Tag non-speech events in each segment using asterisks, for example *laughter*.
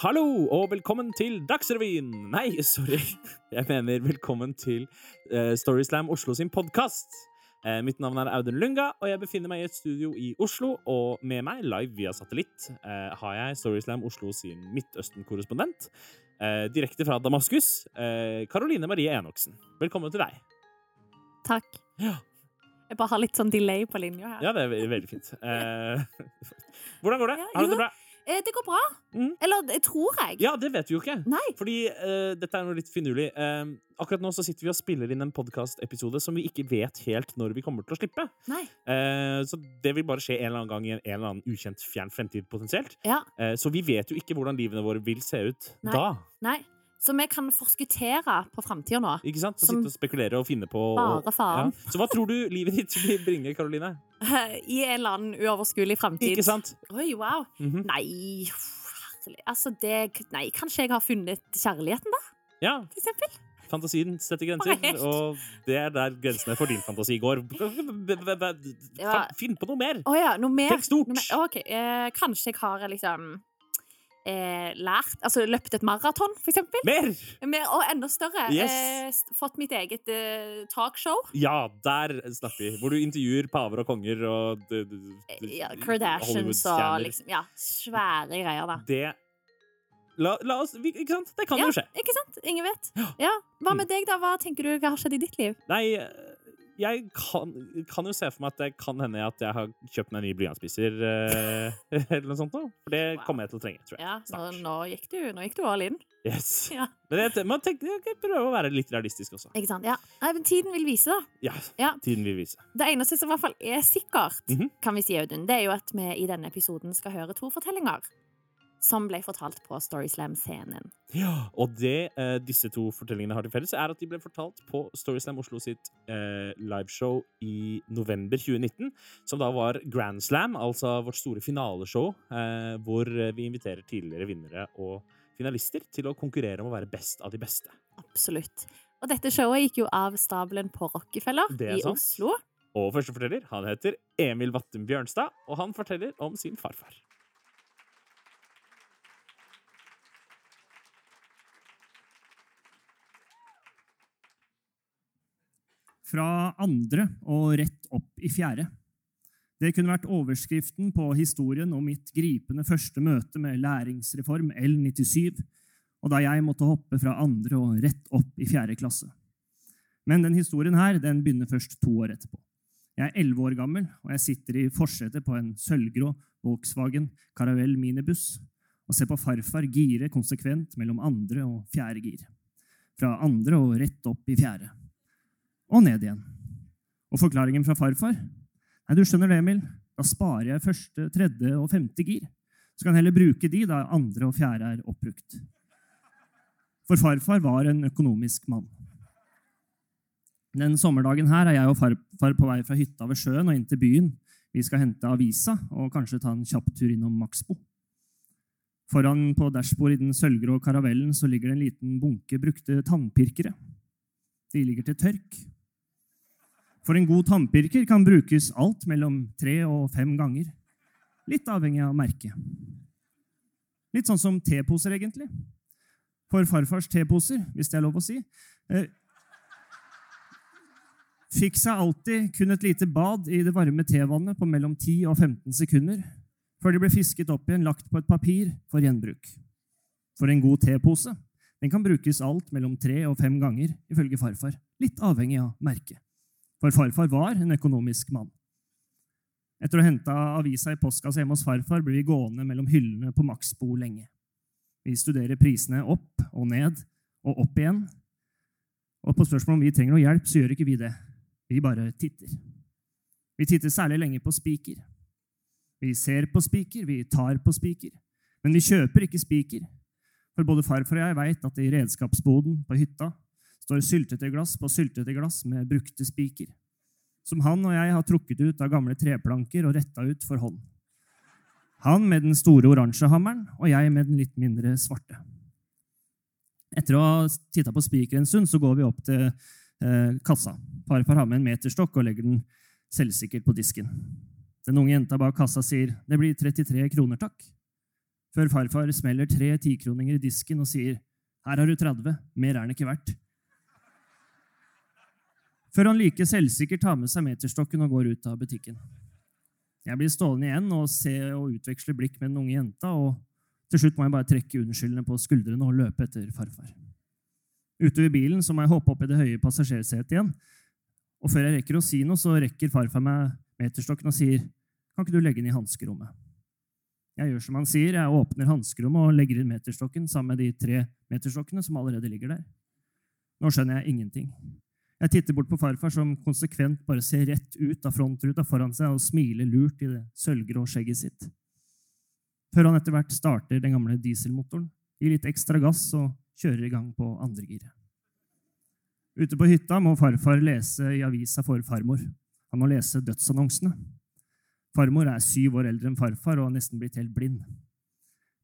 Hallo og velkommen til Dagsrevyen! Nei, sorry. *laughs* Jeg mener velkommen til uh, Storyslam Oslo sin podkast. Uh, mitt navn er Audun Lunga, og jeg befinner meg i et studio i Oslo. Og med meg, live via satellitt, uh, har jeg Storyslam Oslo sin Midtøsten-korrespondent. direkte fra Damaskus, Karoline Marie Enoksen. Velkommen til deg. Takk. Ja. Jeg bare har litt sånn delay på linja her. Ja, det er veldig fint. *laughs* hvordan går det? Har du det bra? Eh, det går bra. Mm. Eller det tror jeg. Ja, det vet vi jo ikke. Nei. Fordi uh, dette er noe litt finurlig. Uh, akkurat nå så sitter vi og spiller inn en podkastepisode som vi ikke vet helt når vi kommer til å slippe. Nei. Uh, så det vil bare skje en eller annen gang i en, en eller annen ukjent fjern fremtid, potensielt. Ja. så vi vet jo ikke hvordan livene våre vil se ut Nei. da. Nei. Så vi kan forskuttere på framtida nå. Ikke sant? Så sitte og spekulere og finne på bare faen. Ja. Så hva tror du livet ditt vil bringe, Karoline? *laughs* I en eller annen uoverskuelig framtid. Ikke sant? Oi, wow. Mm -hmm. Nei, herlig. Altså, det Nei, kanskje jeg har funnet kjærligheten, da? Ja. For eksempel. Fantasien setter grenser, og det er der grensene for din fantasi går. *laughs* Finn på noe mer! Å ja, noe mer? Tenk stort. Noe mer. Ok, eh, Kanskje jeg har liksom eh, lært Altså løpt et maraton, for eksempel. Mer! Mer, og enda større. Yes. Eh, fått mitt eget eh, talkshow. Ja, der snakker vi. Hvor du intervjuer paver og konger og d- d- d- Ja, Kardashians og liksom Ja, svære greier, da. Det la, la oss vi- Ikke sant? Det kan Ja. jo skje. Ikke sant? Ingen vet. Ja. Hva med deg, da? Hva tenker du har skjedd i ditt liv? Nei, jeg kan, kan jo se for meg at det kan hende at jeg har kjøpt meg en ny blyantspisser eh, *laughs* eller noe sånt. nå. For det Wow. kommer jeg til å trenge, tror jeg. Ja, nå, nå gikk du Nå gikk du all in. Yes. *laughs* Ja. Men jeg, man tenker, jeg prøver å være litt realistisk også. Ikke sant? Ja. Nei, men tiden vil vise, da. Ja, Ja. tiden vil vise. Det eneste som i hvert fall er sikkert, Mhm. kan vi si, Audun, det er jo at vi i denne episoden skal høre to fortellinger. Som ble fortalt på Storyslam-scenen. Ja, og det eh, disse to fortellingene har til felles, er at de ble fortalt på Storyslam Oslo sitt eh, liveshow i november 2019, som da var Grand Slam, altså vårt store finaleshow, eh, hvor vi inviterer tidligere vinnere og finalister til å konkurrere om å være best av de beste. Absolutt. Og dette showet gikk jo av stabelen på Rockefeller er i sant. Oslo. Og første forteller, han heter Emil Vattum Bjørnstad, og han forteller om sin farfar. Fra andre og rett opp i fjerde. Det kunne vært overskriften på historien om mitt gripende første møte med læringsreform L97, og da jeg måtte hoppe fra andre og rett opp i fjerde klasse. Men den historien her den begynner først to år etterpå. Jeg er elleve år gammel, og jeg sitter i forsetet på en sølvgrå Volkswagen Caravelle minibuss og ser på farfar gire konsekvent mellom andre og fjerde gir. Fra andre og rett opp i fjerde og ned igjen. Og forklaringen fra farfar? Nei, du skjønner det, Emil. Da sparer jeg første, tredje og femte gir. Så kan jeg heller bruke de da andre og fjerde er oppbrukt. For farfar var en økonomisk mann. Den sommerdagen her er jeg og farfar på vei fra hytta ved sjøen og inn til byen. Vi skal hente avisa og kanskje ta en kjapp tur innom Maxbo. Foran på dashbordet i den sølvgrå karavellen så ligger det en liten bunke brukte tannpirkere. De ligger til tørk. For en god tannpirker kan brukes alt mellom tre og fem ganger. Litt avhengig av merket. Litt sånn som teposer, egentlig. For farfars teposer, hvis det er lov å si, eh, fikk seg alltid kun et lite bad i det varme tevannet på mellom 10 og 15 sekunder, før de ble fisket opp igjen lagt på et papir for gjenbruk. For en god tepose den kan brukes alt mellom tre og fem ganger, ifølge farfar, litt avhengig av merket. For farfar var en økonomisk mann. Etter å ha henta avisa i postkassa hjemme hos farfar blir vi gående mellom hyllene på Maxbo lenge. Vi studerer prisene opp og ned og opp igjen. Og på spørsmål om vi trenger noe hjelp, så gjør ikke vi det. Vi bare titter. Vi titter særlig lenge på spiker. Vi ser på spiker, vi tar på spiker. Men vi kjøper ikke spiker. For både farfar og jeg veit at i redskapsboden på hytta står syltetøyglass på syltetøyglass med brukte spiker, som han og jeg har trukket ut av gamle treplanker og retta ut for hånd. Han med den store oransje hammeren, og jeg med den litt mindre svarte. Etter å ha titta på spikeren en stund, så går vi opp til eh, kassa. Farfar har med en meterstokk og legger den selvsikkert på disken. Den unge jenta bak kassa sier 'Det blir 33 kroner, takk'. før farfar smeller tre tikroninger i disken og sier 'Her har du 30, mer er den ikke verdt'. Før han like selvsikkert tar med seg meterstokken og går ut av butikken. Jeg blir stående igjen og se og utveksle blikk med den unge jenta, og til slutt må jeg bare trekke unnskyldende på skuldrene og løpe etter farfar. Ute ved bilen så må jeg hoppe opp i det høye passasjersetet igjen, og før jeg rekker å si noe, så rekker farfar meg meterstokken og sier 'Kan ikke du legge den i hanskerommet?' Jeg gjør som han sier, jeg åpner hanskerommet og legger inn meterstokken sammen med de tre meterstokkene som allerede ligger der. Nå skjønner jeg ingenting. Jeg titter bort på farfar, som konsekvent bare ser rett ut av frontruta foran seg og smiler lurt i det sølvgrå skjegget sitt. Før han etter hvert starter den gamle dieselmotoren, gir litt ekstra gass og kjører i gang på andregiret. Ute på hytta må farfar lese i avisa for farmor. Han må lese dødsannonsene. Farmor er syv år eldre enn farfar og har nesten blitt helt blind.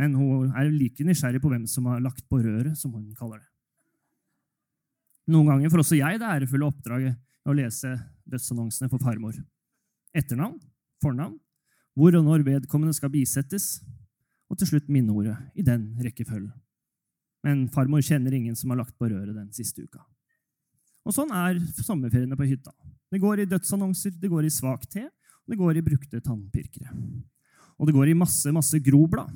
Men hun er like nysgjerrig på hvem som har lagt på røret, som hun kaller det. Noen ganger får også jeg det ærefulle oppdraget å lese dødsannonsene for farmor. Etternavn, fornavn, hvor og når vedkommende skal bisettes, og til slutt minneordet i den rekkefølgen. Men farmor kjenner ingen som har lagt på røret den siste uka. Og sånn er sommerferiene på hytta. Det går i dødsannonser, det går i svak te, og det går i brukte tannpirkere. Og det går i masse, masse groblad.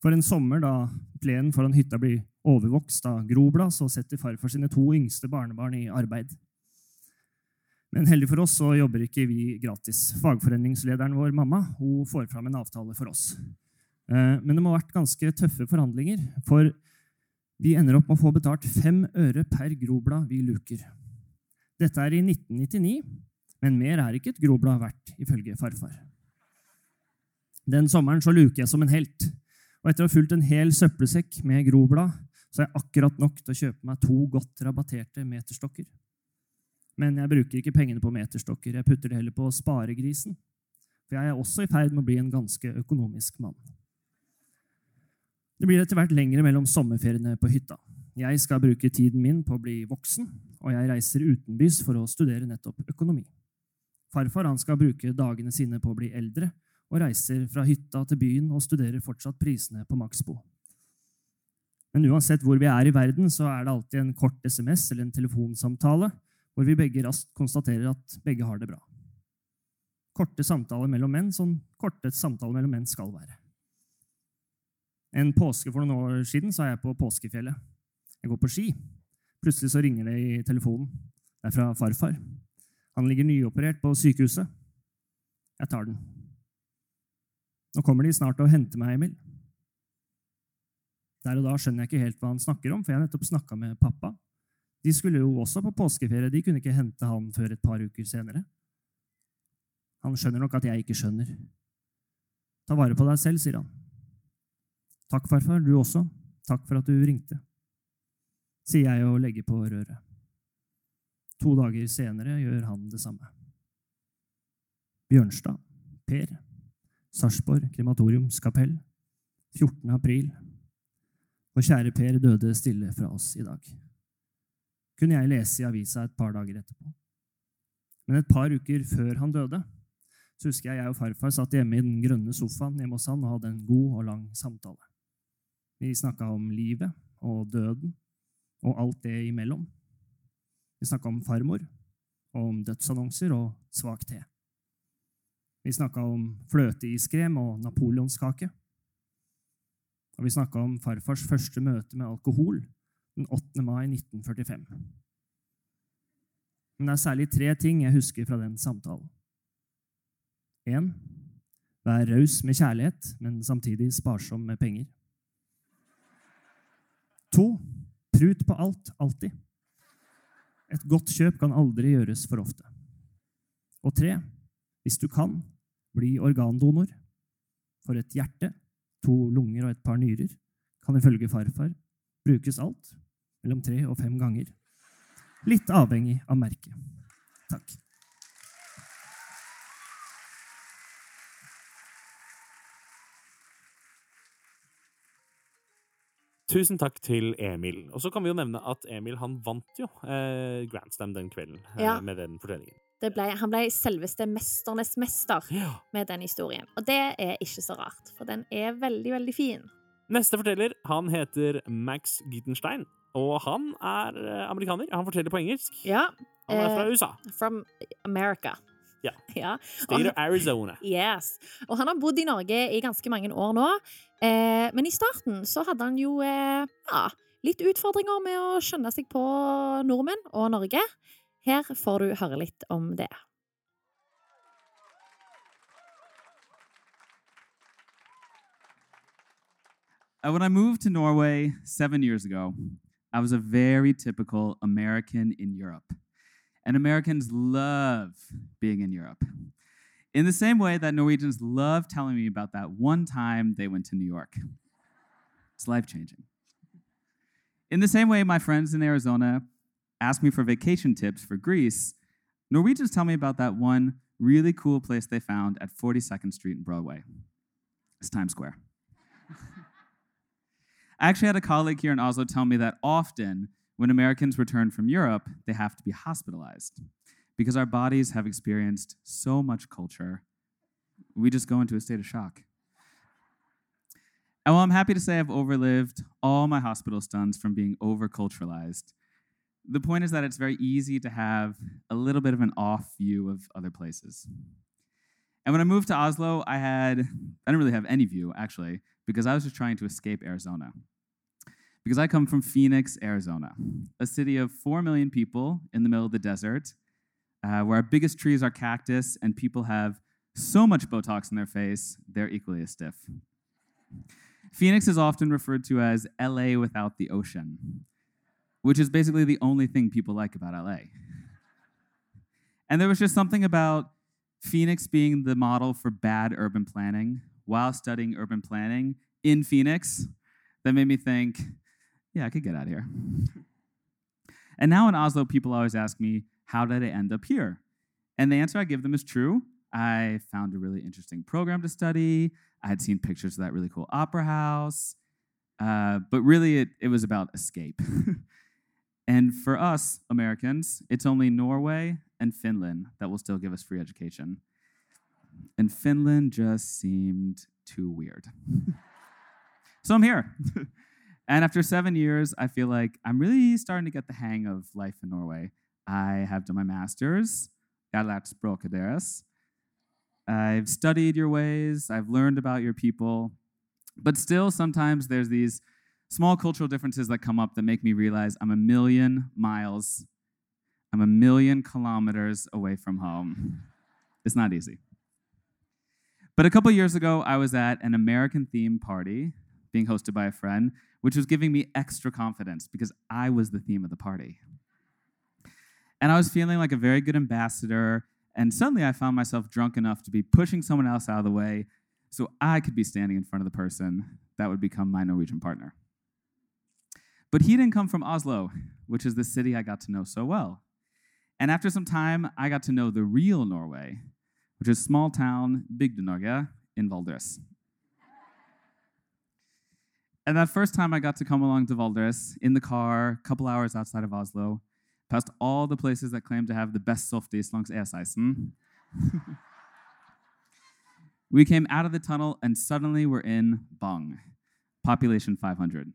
For en sommer, da plenen foran hytta blir overvokst av groblad, så setter farfar sine to yngste barnebarn i arbeid. Men heldig for oss så jobber ikke vi gratis. Fagforeningslederen vår, mamma, hun får fram en avtale for oss. Eh, men det må ha vært ganske tøffe forhandlinger, for vi ender opp med å få betalt fem øre per groblad vi luker. Dette er i 1999, men mer er ikke et groblad verdt, ifølge farfar. Den sommeren så luker jeg som en helt, og etter å ha fulgt en hel søppelsekk med groblad, så er jeg akkurat nok til å kjøpe meg to godt rabatterte meterstokker. Men jeg bruker ikke pengene på meterstokker, jeg putter det heller på sparegrisen. For jeg er også i ferd med å bli en ganske økonomisk mann. Det blir etter hvert lengre mellom sommerferiene på hytta. Jeg skal bruke tiden min på å bli voksen, og jeg reiser utenbys for å studere nettopp økonomi. Farfar han skal bruke dagene sine på å bli eldre, og reiser fra hytta til byen og studerer fortsatt prisene på Maxbo. Men uansett hvor vi er i verden, så er det alltid en kort SMS eller en telefonsamtale hvor vi begge raskt konstaterer at begge har det bra. Korte samtaler mellom menn, sånn korte samtaler mellom menn skal være. En påske for noen år siden så er jeg på påskefjellet. Jeg går på ski. Plutselig så ringer det i telefonen. Det er fra farfar. Han ligger nyoperert på sykehuset. Jeg tar den. Nå kommer de snart og henter meg, Emil. Der og da skjønner jeg ikke helt hva han snakker om, for jeg har nettopp snakka med pappa. De skulle jo også på påskeferie, de kunne ikke hente han før et par uker senere. Han skjønner nok at jeg ikke skjønner. Ta vare på deg selv, sier han. Takk, farfar, du også. Takk for at du ringte, sier jeg og legger på røret. To dager senere gjør han det samme. Bjørnstad, Per, Sarpsborg krematoriumskapell, 14. april. Vår kjære Per døde stille fra oss i dag. Kunne jeg lese i avisa et par dager etterpå. Men et par uker før han døde, så husker jeg jeg og farfar satt hjemme i den grønne sofaen hjemme hos han og hadde en god og lang samtale. Vi snakka om livet og døden og alt det imellom. Vi snakka om farmor, og om dødsannonser og svak te. Vi snakka om fløteiskrem og napoleonskake. Og vi snakka om farfars første møte med alkohol den 8. mai 1945. Men det er særlig tre ting jeg husker fra den samtalen. 1. Vær raus med kjærlighet, men samtidig sparsom med penger. To, prut på alt, alltid. Et godt kjøp kan aldri gjøres for ofte. Og tre, hvis du kan, bli organdonor. For et hjerte, to lunger og et par nyrer kan ifølge farfar brukes alt mellom tre og fem ganger. Litt avhengig av merket. Takk. Tusen takk til Emil. Og så kan vi jo nevne at Emil han vant jo eh, Grand Slam den kvelden eh, Ja. med den fortellingen. Det ble, han ble selveste mesternes mester Ja. med den historien. Og det er ikke så rart, for den er veldig, veldig fin. Neste forteller han heter Max Gittenstein, og han er eh, amerikaner. Han forteller på engelsk. Ja. Han er fra eh, USA. From America. Ja. *laughs* ja. State of Arizona. Yes. Og han har bodd i Norge i ganske mange år nå. Eh, men i starten så hadde han jo eh, ja, litt utfordringer med å skjønne seg på nordmenn og Norge. Her får du høre litt om det. Uh, when I moved to Norway seven years ago, I was a very typical American in Europe. And Americans love being in Europe. In the same way that Norwegians love telling me about that one time they went to New York. It's life changing. In the same way, my friends in Arizona ask me for vacation tips for Greece, Norwegians tell me about that one really cool place they found at 42nd Street and Broadway. It's Times Square. *laughs* I actually had a colleague here in Oslo tell me that often when Americans return from Europe, they have to be hospitalized because our bodies have experienced so much culture. We just go into a state of shock. And while I'm happy to say I've overlived all my hospital stunts from being overculturalized, the point is that it's very easy to have a little bit of an off view of other places. And when I moved to Oslo, I had, I didn't really have any view actually, because I was just trying to escape Arizona. Because I come from Phoenix, Arizona, a city of 4 million people in the middle of the desert, uh, where our biggest trees are cactus and people have so much Botox in their face, they're equally as stiff. Phoenix is often referred to as LA without the ocean, which is basically the only thing people like about LA. And there was just something about Phoenix being the model for bad urban planning while studying urban planning in Phoenix that made me think, yeah, I could get out of here. And now in Oslo, people always ask me, how did I end up here? And the answer I give them is true. I found a really interesting program to study. I had seen pictures of that really cool opera house. Uh, but really, it, it was about escape. *laughs* and for us, Americans, it's only Norway and Finland that will still give us free education. And Finland just seemed too weird. *laughs* so I'm here. *laughs* and after seven years, I feel like I'm really starting to get the hang of life in Norway. I have done my master's. Lært språket. I've studied your ways. I've learned about your people. But still, sometimes there's these small cultural differences that come up that make me realize I'm a million miles, I'm a million kilometers away from home. It's not easy. But a couple years ago, I was at an American themed party being hosted by a friend, which was giving me extra confidence because I was the theme of the party. And I was feeling like a very good ambassador. And suddenly I found myself drunk enough to be pushing someone else out of the way so I could be standing in front of the person that would become my Norwegian partner. But he didn't come from Oslo, which is the city I got to know so well. And after some time, I got to know the real Norway, which is small town Bygde-Norge in Valdres. And that first time I got to come along to Valdres in the car, a couple hours outside of Oslo, past all the places that claim to have the best softies langs E16. *laughs* we came out of the tunnel and suddenly we're in Bong, population 500.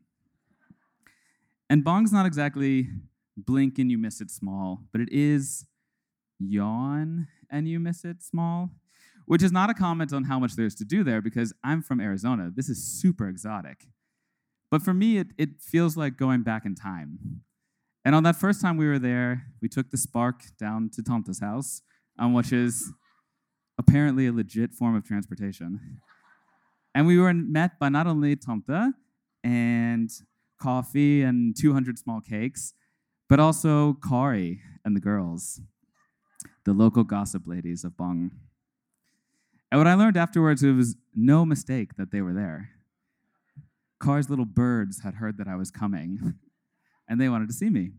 And Bong's not exactly blink and you miss it small, but it is yawn and you miss it small, which is not a comment on how much there's to do there because I'm from Arizona. This is super exotic. But for me, it, it feels like going back in time. And on that first time we were there, we took the Spark down to Tanta's house, um, which is apparently a legit form of transportation. And we were met by not only Tanta and coffee and 200 small cakes, but also Kari and the girls, the local gossip ladies of Bong. And what I learned afterwards, it was no mistake that they were there. Kari's little birds had heard that I was coming, *laughs* and they wanted to see me.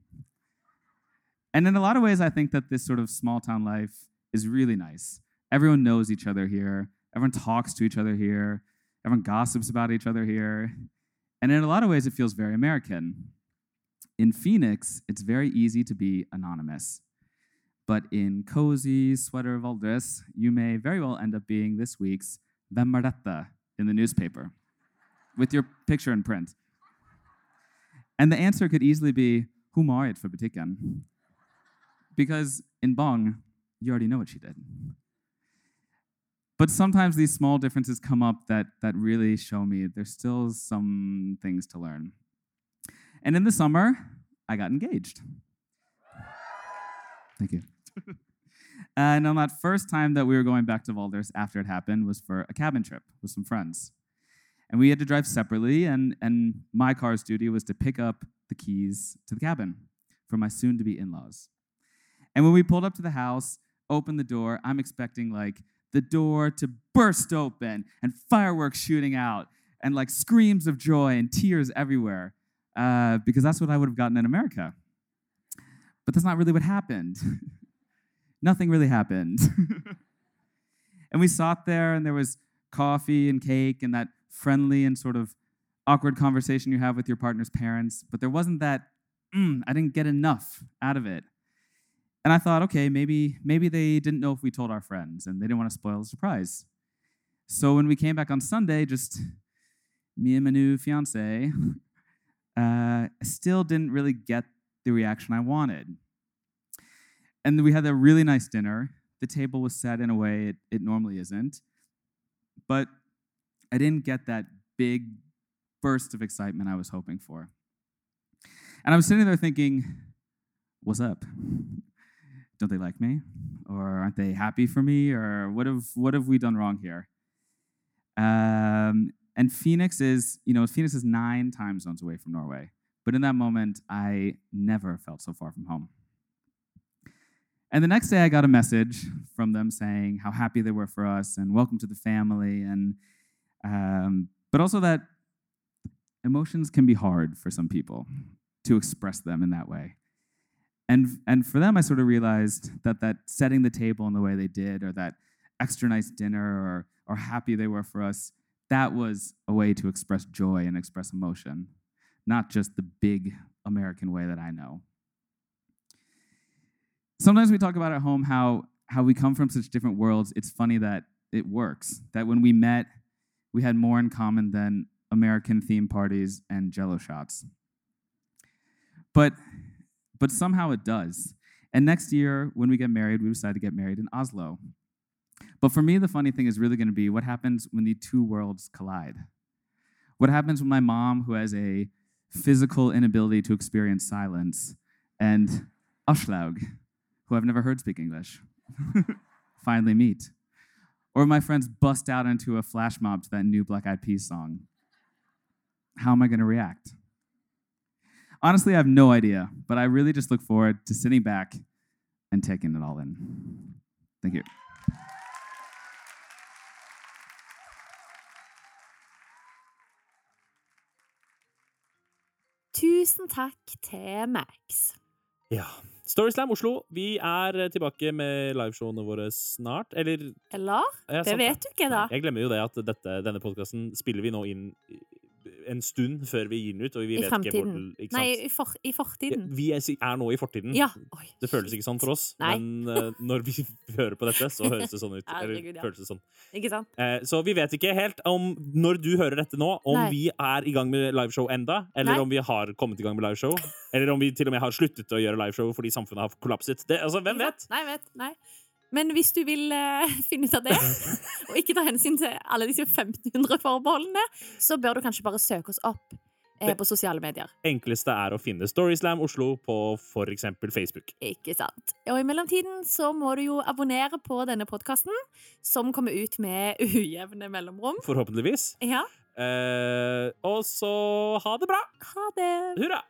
And in a lot of ways, I think that this sort of small town life is really nice. Everyone knows each other here, everyone talks to each other here, everyone gossips about each other here. And in a lot of ways, it feels very American. In Phoenix, it's very easy to be anonymous. But in cozy sweater Valdres, you may very well end up being this week's er in the newspaper with your picture in print. And the answer could easily be Who Marit for butikken? Because in Bong, you already know what she did. But sometimes these small differences come up that, that really show me there's still some things to learn. And in the summer, I got engaged. Thank you. *laughs* and on that first time that we were going back to Valdres after it happened was for a cabin trip with some friends. And we had to drive separately, and, and my car's duty was to pick up the keys to the cabin for my soon to be in laws. And when we pulled up to the house, opened the door, I'm expecting like the door to burst open and fireworks shooting out and like screams of joy and tears everywhere uh, because that's what I would have gotten in America. But that's not really what happened. *laughs* Nothing really happened. *laughs* and we sat there, and there was coffee and cake and that friendly and sort of awkward conversation you have with your partner's parents, but there wasn't that, mm, I didn't get enough out of it. And I thought, okay, maybe, maybe they didn't know if we told our friends and they didn't want to spoil the surprise. So when we came back on Sunday, just me and my new fiance, uh, still didn't really get the reaction I wanted. And we had a really nice dinner. The table was set in a way it, it normally isn't. But I didn't get that big burst of excitement I was hoping for. And I was sitting there thinking, what's up? Don't they like me? Or aren't they happy for me? Or what have, what have we done wrong here? Um, and Phoenix is, you know, Phoenix is nine time zones away from Norway. But in that moment, I never felt so far from home. And the next day, I got a message from them saying how happy they were for us and welcome to the family, and um, but also that emotions can be hard for some people to express them in that way. And and for them, I sort of realized that that setting the table in the way they did, or that extra nice dinner, or or happy they were for us, that was a way to express joy and express emotion, not just the big American way that I know. Sometimes we talk about at home how how we come from such different worlds. It's funny that it works. That when we met, we had more in common than American theme parties and jello shots. But but somehow it does. And next year, when we get married, we decide to get married in Oslo. But for me, the funny thing is really going to be what happens when the two worlds collide. What happens when my mom, who has a physical inability to experience silence, and Aslaug, who I've never heard speak English, *laughs* finally meet? Or my friends bust out into a flash mob to that new Black Eyed Peas song. How am I going to react? Honestly, I have no idea, but I really just look forward to sitting back and taking it all in. Thank you. Tusen takk til Max. Ja. Storyslam Oslo, vi er tilbake med liveshowene våre snart. Eller Eller? ja, Det vet du ikke, da. Jeg glemmer jo det at dette, denne podkasten spiller vi nå inn en stund før vi gir den ut, I fremtiden. hvor Nei, i, for, i fortiden. Vi er, er nå i fortiden. Ja. Oi, Det føles ikke sånn for oss, Nei. men uh, når vi *laughs* hører på dette, så høres det sånn ut. *laughs* Herregud, eller ja. føles det sånn. Ikke sant? Uh, så vi vet ikke helt om, når du hører dette nå, om Nei. vi er i gang med liveshow enda, eller om vi har kommet i gang med liveshow, eller om vi til og med har sluttet å gjøre liveshow fordi samfunnet har kollapset. Det, altså, hvem vet? Nei, vet. Nei. Men hvis du vil uh, *laughs* finne ut av det, og ikke ta hensyn til alle disse 1500 forbeholdene, så bør du kanskje bare søke oss opp eh, på sosiale medier. Enkleste er å finne Storyslam Oslo på eksempel Facebook. Ikke sant? Og i mellomtiden så må du jo abonnere på denne podkasten, som kommer ut med *laughs* ujevne mellomrom. Forhåpentligvis. Ja, Eh, og så ha det bra! ha det! Hurra!